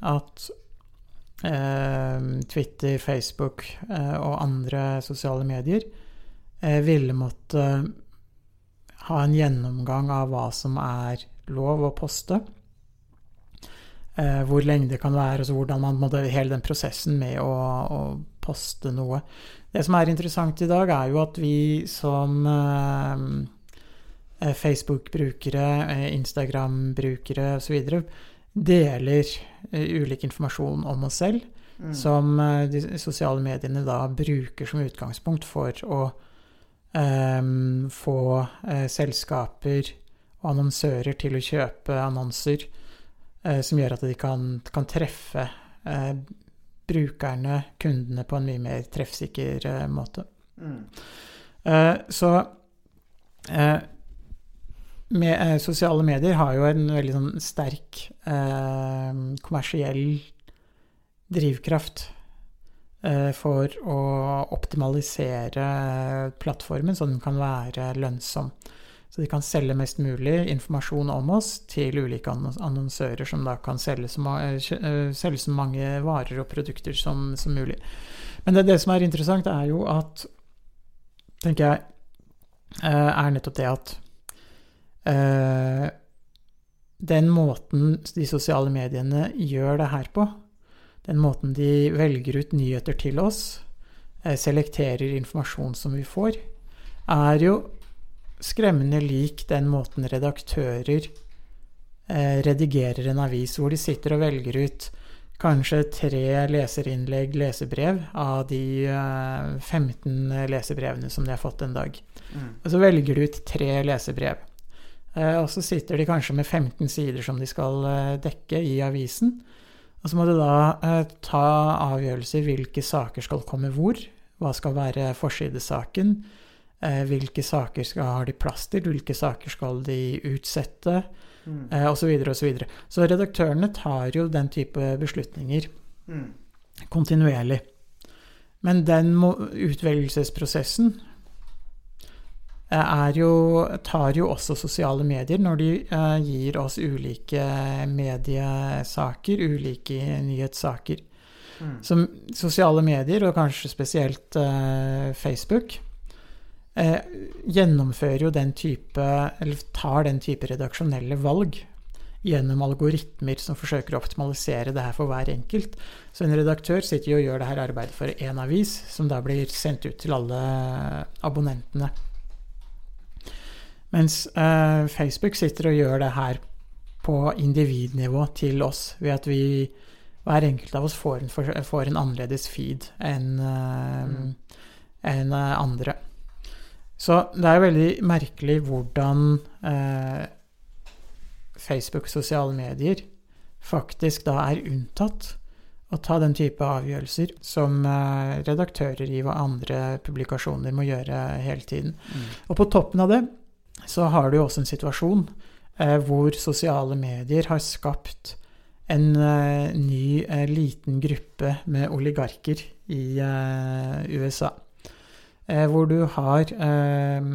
at eh, Twitter, Facebook eh, og andre sosiale medier eh, ville måtte ha en gjennomgang av hva som er lov å poste. Hvor lenge det kan være, altså hvordan man måtte, Hele den prosessen med å, å poste noe. Det som er interessant i dag, er jo at vi som Facebook-brukere, eh, Instagram-brukere osv. deler eh, ulik informasjon om oss selv, som eh, de sosiale mediene da bruker som utgangspunkt for å um, få uh, selskaper og annonsører til å kjøpe annonser uh, som gjør at de kan, kan treffe uh, brukerne, kundene, på en mye mer treffsikker eh, måte. Eh, så eh, med, eh, sosiale medier har jo en veldig sånn sterk eh, kommersiell drivkraft eh, for å optimalisere plattformen så den kan være lønnsom. Så de kan selge mest mulig informasjon om oss til ulike annonsører som da kan selge så, eh, eh, selge så mange varer og produkter som, som mulig. Men det, det som er interessant, er jo at tenker jeg, eh, er nettopp det at eh, den måten de sosiale mediene gjør det her på, den måten de velger ut nyheter til oss, eh, selekterer informasjon som vi får, er jo skremmende lik den måten redaktører eh, redigerer en avis, hvor de sitter og velger ut kanskje tre leserinnlegg, lesebrev, av de eh, 15 lesebrevene som de har fått en dag. Og så velger de ut tre lesebrev. Eh, og så sitter de kanskje med 15 sider som de skal eh, dekke i avisen. Og så må du da eh, ta avgjørelser hvilke saker skal komme hvor, Hva skal være forsidesaken? Hvilke saker skal, har de plass til? Hvilke saker skal de utsette? Mm. Osv. så videre og så. Så redaktørene tar jo den type beslutninger Mm. kontinuerlig. Men den må, utvelgelsesprosessen jo, tar jo også sosiale medier når de eh, gir oss ulike mediesaker, ulike nyhetssaker. Mm. Som sosiale medier, og kanskje spesielt eh, Facebook, eh, gjennomfører jo den type Eller tar den type redaksjonelle valg gjennom algoritmer som forsøker å optimalisere det her for hver enkelt. Så en redaktør sitter jo og gjør det her arbeidet for én avis, som da blir sendt ut til alle abonnentene. Mens eh, Facebook sitter og gjør det her på individnivå til oss, ved at vi hver enkelt av oss får en, får en annerledes feed enn eh, enn, eh, andre. Så det er veldig merkelig hvordan eh, Facebook sosiale medier faktisk da er unntatt å ta den type avgjørelser som eh, redaktører i andre publikasjoner må gjøre hele tiden. Og på toppen av det så har du jo også en situasjon eh, hvor sosiale medier har skapt en eh, ny eh, liten gruppe med oligarker i USA. Hvor du har eh,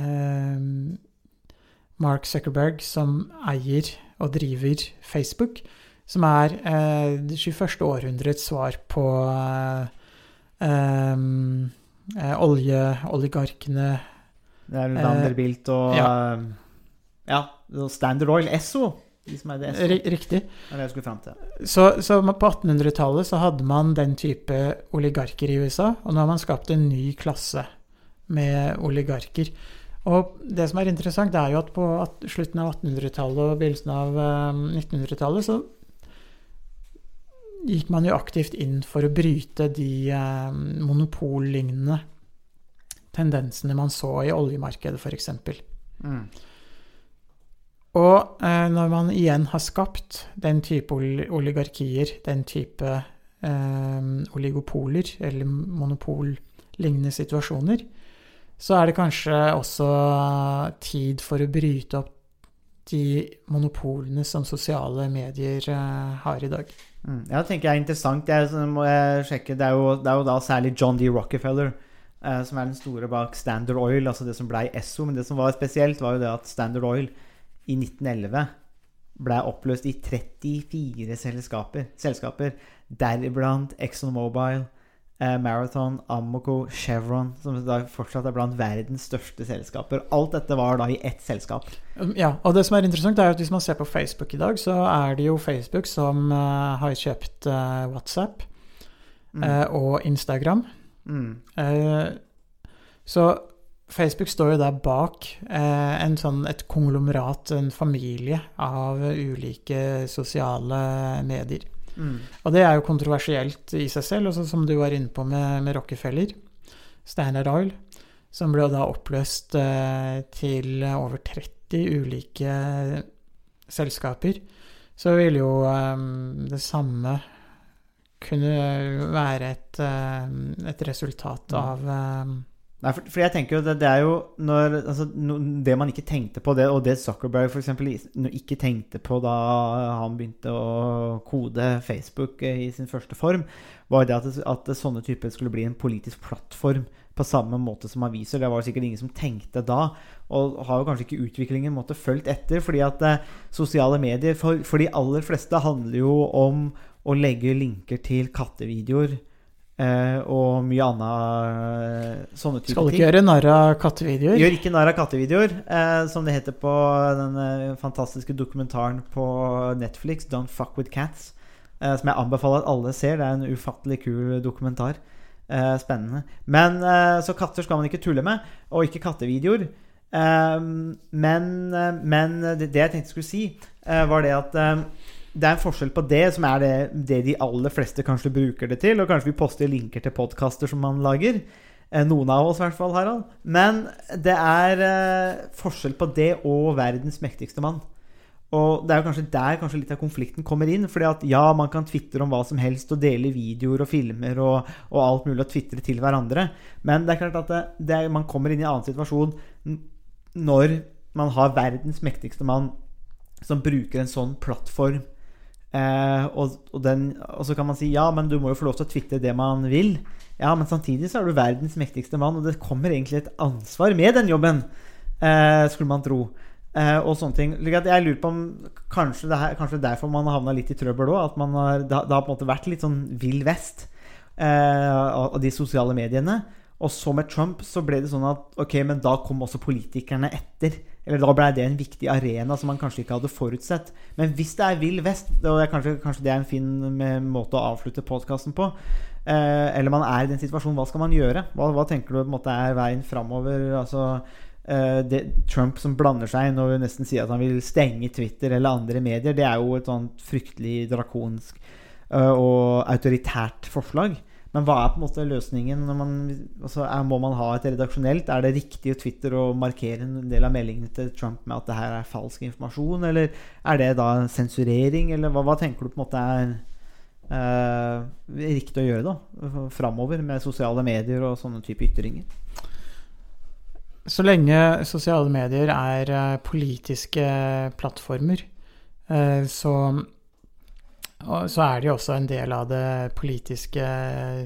eh, Mark Zuckerberg som eier og driver Facebook, som er det 21. århundrets svar på eh, eh, oljeoligarkene Det er Vanderbilt og ja. eh, ja. Standard Oil, Esso. De som det Riktig. Så, så på 1800-tallet så hadde man den type oligarker i USA, og nå har man skapt en ny klasse med oligarker. Og det som er interessant, det er jo at på slutten av 1800-tallet og begynnelsen av eh, 1900-tallet så gikk man jo aktivt inn for å bryte de eh, monopollignende tendensene man så i oljemarkedet, f.eks. Mm. Og eh, når man igjen har skapt den type oligarkier, den type eh, oligopoler, eller monopollignende situasjoner, så er det kanskje også tid for å bryte opp de monopolene som sosiale medier eh, har i dag. Mm. Ja, det tenker jeg er interessant. Er, så må jeg sjekke. Det, er jo, det er jo da særlig John D. Rockefeller som er den store bak Standard Oil, altså det som blei Esso. Men det som var spesielt, var jo det at Standard Oil i 1911 blei oppløst i 34 selskaper, selskaper deriblant ExxonMobil, eh, Marathon, Amoco, Chevron, som da fortsatt er blant verdens største selskaper. Alt dette var da i ett selskap. Ja, og det som er interessant er at hvis man ser på Facebook i dag, så er det jo Facebook som eh, har kjøpt eh, WhatsApp Mm. eh, og Instagram. Mm. Eh, så Facebook står jo der bak eh, en sånn, et konglomerat, en familie av ulike sosiale medier. Mm. Og det er jo kontroversielt i seg selv, også som du var inne på med, med Rockefeller. Standard Oil, som ble da oppløst eh, til over 30 ulike selskaper. Så vil jo eh, det samme kunne være et, eh, et resultat av eh, Nei, for, for jeg tenker jo det, det er jo når altså, no, Det man ikke tenkte på, det, og det Zuckerberg eksempel ikke tenkte på da han begynte å kode Facebook i sin første form, var det at, at sånne typer skulle bli en politisk plattform på samme måte som aviser. Det var det sikkert ingen som tenkte da. Og har jo kanskje ikke utviklingen måtte fulgt etter. fordi at eh, sosiale medier for, for de aller fleste handler jo om å legge linker til kattevideoer. Eh, og mye annet sånne typer Skal ikke gjøre narr av kattevideoer. Gjør ikke narr av kattevideoer, eh, som det heter på den eh, fantastiske dokumentaren på Netflix, 'Don't Fuck With Cats', eh, som jeg anbefaler at alle ser. Det er en ufattelig kul dokumentar. Eh, spennende. Men eh, Så katter skal man ikke tulle med, og ikke kattevideoer. Eh, men, eh, men det, det jeg tenkte skulle si, eh, var det at eh, det er en forskjell på det, som er det, det de aller fleste kanskje bruker det til. Og kanskje vi poster linker til podkaster som man lager. Eh, Noen av oss, i hvert fall, Harald. Men det er eh, forskjell på det og verdens mektigste mann. Og det er jo kanskje der kanskje litt av konflikten kommer inn. fordi at ja, man kan tvitre om hva som helst og dele videoer og filmer og, og alt mulig og tvitre til hverandre. Men det er klart at det, det er, man kommer inn i en annen situasjon når man har verdens mektigste mann som bruker en sånn plattform. Eh, og, og, den, og så kan man si ja, men du må jo få lov til å tvitre det man vil. Ja, men samtidig så er du verdens mektigste mann, og det kommer egentlig et ansvar med den jobben. Eh, skulle man tro. Eh, og sånne ting. Jeg lurer på om kanskje det er kanskje derfor man har havna litt i trøbbel òg. At man har, det, har- på en måte vært litt sånn vill vest eh, av av de sosiale mediene. Og så med Trump så ble det sånn at ok, men da kom også politikerne etter. Eller da ble det en viktig arena som man kanskje ikke hadde forutsett. Men hvis det er vill vest, og kanskje, kanskje det er en fin eh, måte å avslutte podkasten på, eh, eller man er i den situasjonen, hva skal man gjøre? Hva, hva tenker du på en måte er veien framover? Altså, eh, Trump som blander seg inn og nesten sier at han vil stenge Twitter eller andre medier, det er jo et sånt fryktelig drakonsk eh, og autoritært forslag. Men hva er på en måte løsningen? Når man, altså er, må man ha et redaksjonelt? Er det riktig å Twitter å markere en del av meldingene til Trump med at det her er falsk informasjon? Eller er det da sensurering? Eller hva, hva tenker du på en måte er eh, riktig å gjøre da framover med sosiale medier og sånne type ytringer? Så lenge sosiale medier er eh, politiske plattformer, eh, så, og så er de også en del av det politiske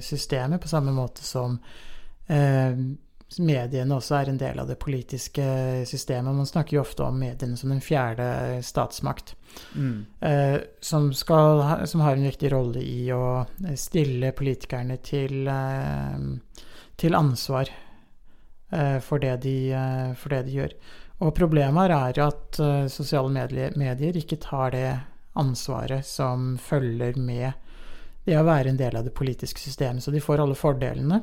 systemet, på samme måte som eh, mediene også er en del av det politiske systemet. Man snakker jo ofte om mediene som den fjerde statsmakt, Mm. eh, som, skal, som har en viktig rolle i å stille politikerne til, eh, til ansvar eh, for det, de, eh, for det de gjør. Og problemet er jo at eh, sosiale medier, medier ikke tar det ansvaret som følger med det å være en del av det politiske systemet. Så de får alle fordelene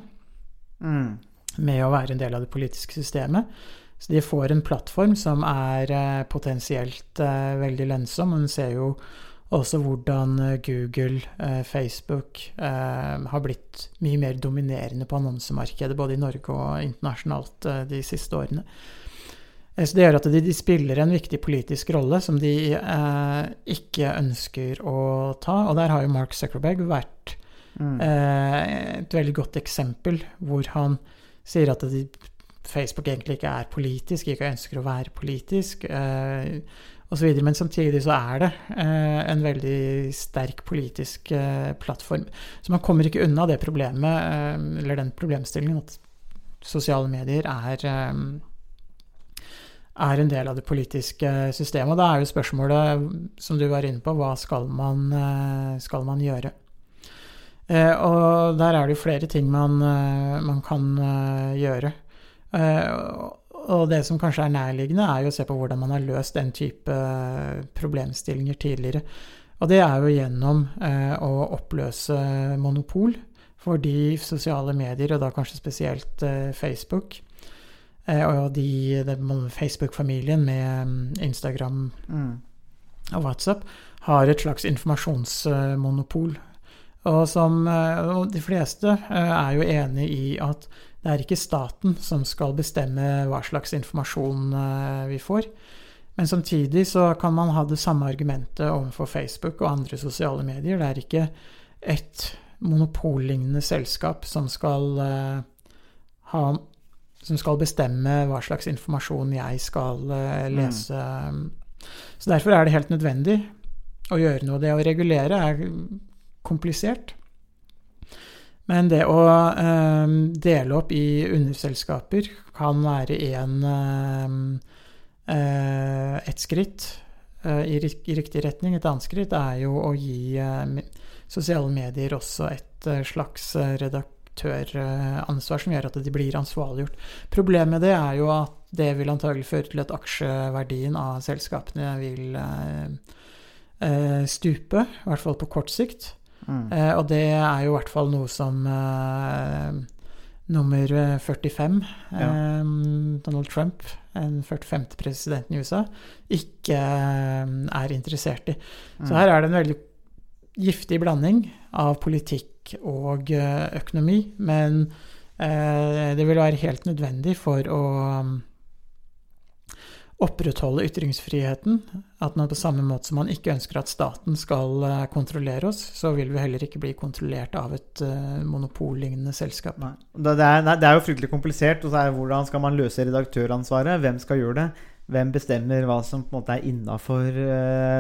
Mm. med å være en del av det politiske systemet. Så de får en plattform som er eh, potensielt eh, veldig lønnsom. Man ser jo også hvordan eh, Google, Facebook har blitt mye mer dominerende på annonsemarkedet, både i Norge og internasjonalt de siste årene. Eh, Så det gjør at de, de spiller en viktig politisk rolle som de eh, ikke ønsker å ta. Og der har jo Mark Zuckerberg vært Mm. eh, et veldig godt eksempel hvor han sier at de, Facebook egentlig ikke er politisk, ikke ønsker å være politisk, eh, osv. Men samtidig så er det eh, en veldig sterk politisk eh, plattform. Så man kommer ikke unna det problemet, eh, eller den problemstillingen, at sosiale medier er er en del av det politiske systemet. Og da er jo spørsmålet, som du var inne på, hva skal man, eh, skal man gjøre? Eh, og der er det jo flere ting man, eh, man kan gjøre. Og- det som kanskje er nærliggende, er jo å se på hvordan man har løst den type problemstillinger tidligere. Og det er jo gjennom å oppløse monopol. Fordi sosiale medier, og da kanskje spesielt Facebook, og de, Facebook-familien med mm, Instagram Mm. og WhatsApp har et slags informasjonsmonopol. Og som eh, og de fleste eh, er jo enig i at det er ikke staten som skal bestemme hva slags informasjon eh, vi får. Men samtidig så kan man ha det samme argumentet overfor Facebook og andre sosiale medier. Det er ikke et monopollignende selskap som skal eh, ha som skal bestemme hva slags informasjon jeg skal eh, lese. Så derfor er det helt nødvendig å gjøre noe. Det å regulere er komplisert. Men det å eh, dele opp i underselskaper kan være en, eh, eh, et skritt eh, i, i riktig retning. Et annet skritt er jo å gi eh, sosiale medier også et slags eh, redaktøransvar som gjør at de blir ansvarliggjort. Problemet med det er jo at det vil antagelig føre til at aksjeverdien av selskapene vil eh, eh, stupe, i hvert fall på kort sikt. Mm. Eh, og det er jo i hvert fall noe som nummer 45, eh, Donald Trump, den 45. presidenten i USA, ikke er interessert i. Så her er det en veldig giftig blanding av politikk og eh, økonomi, men eh, det vil være helt nødvendig for å opprettholde ytringsfriheten. At man på samme måte som man ikke ønsker at staten skal eh, kontrollere oss, så vil vi heller ikke bli kontrollert av et monopollignende selskap. Det, er, det er jo fryktelig komplisert. Og så er hvordan skal man løse redaktøransvaret? Hvem skal gjøre det? Hvem bestemmer hva som på en måte er innafor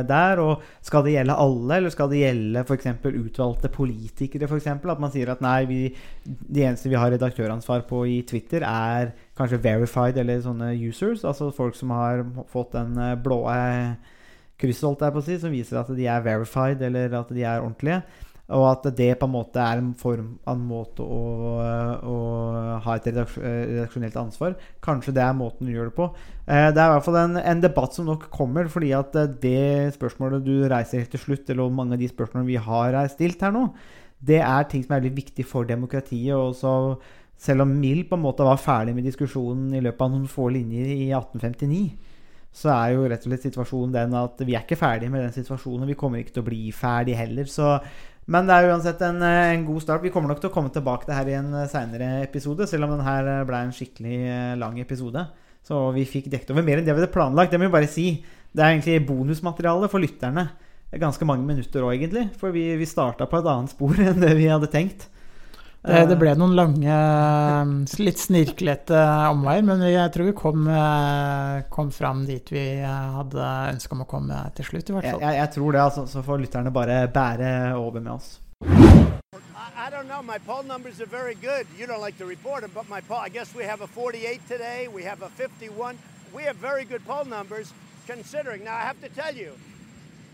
der? Og skal det gjelde alle, eller skal det gjelde f.eks. utvalgte politikere? For eksempel? at man sier at nei, vi, de eneste vi har redaktøransvar på i Twitter, er kanskje verified eller sånne users. Altså folk som har fått den eh, blå krysset, holdt jeg på å si, som viser at de er verified, eller at de er ordentlige. Og at det på en måte er en form av en måte å, å ha et redaksjonelt ansvar. Kanskje det er måten du gjør det på. Eh, det er i hvert fall en, en, debatt som nok kommer, fordi at eh, det spørsmålet du reiser helt til slutt, eller mange av de spørsmålene vi har stilt her nå, det er ting som er veldig viktig for demokratiet. og så selv om Mill på en måte var ferdig med diskusjonen i løpet av noen få linjer i 1859, så er jo rett og slett situasjonen den at vi er ikke ferdige med den situasjonen. Vi kommer ikke til å bli ferdig heller. Så men det er uansett en, eh, en, god start. Vi kommer nok til å komme tilbake til her i en eh, seinere episode, selv om den her eh, ble en skikkelig lang episode. Så vi fikk dekket over mer enn det vi hadde planlagt. Det må vi bare si. Det er egentlig bonusmateriale for lytterne. Ganske mange minutter òg, egentlig. For vi, vi starta på et annet spor enn det vi hadde tenkt. Det, det, ble noen lange, litt snirklete omveier, men jeg tror vi kom, kom fram dit vi hadde ønske om å komme til slutt, i hvert fall. Jeg, jeg, tror det, altså. Så får lytterne bare bære over med oss. I don't know. My poll numbers are very good. You don't like to report them, but my poll, I guess we have a 48 today. We have a 51. We have very good poll numbers considering. Now, I have to tell you,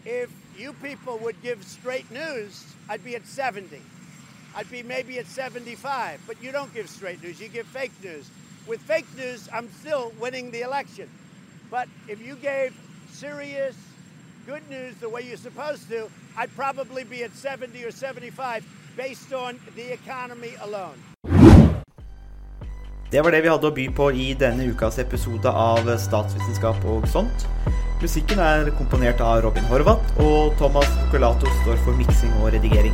if you people would give straight news, I'd be at 70. I'd be maybe at 75. But you don't give straight news, you give fake news. With fake news, I'm still winning the election. But if you gave serious, good news the way you're supposed to, I'd probably be at 70 or 75 based on the economy alone. Det var det vi hadde å by på i denne ukas episode av Statsvitenskap og sånt. Musikken er komponert av Robin Horvath, og Thomas Colato står for miksing og redigering.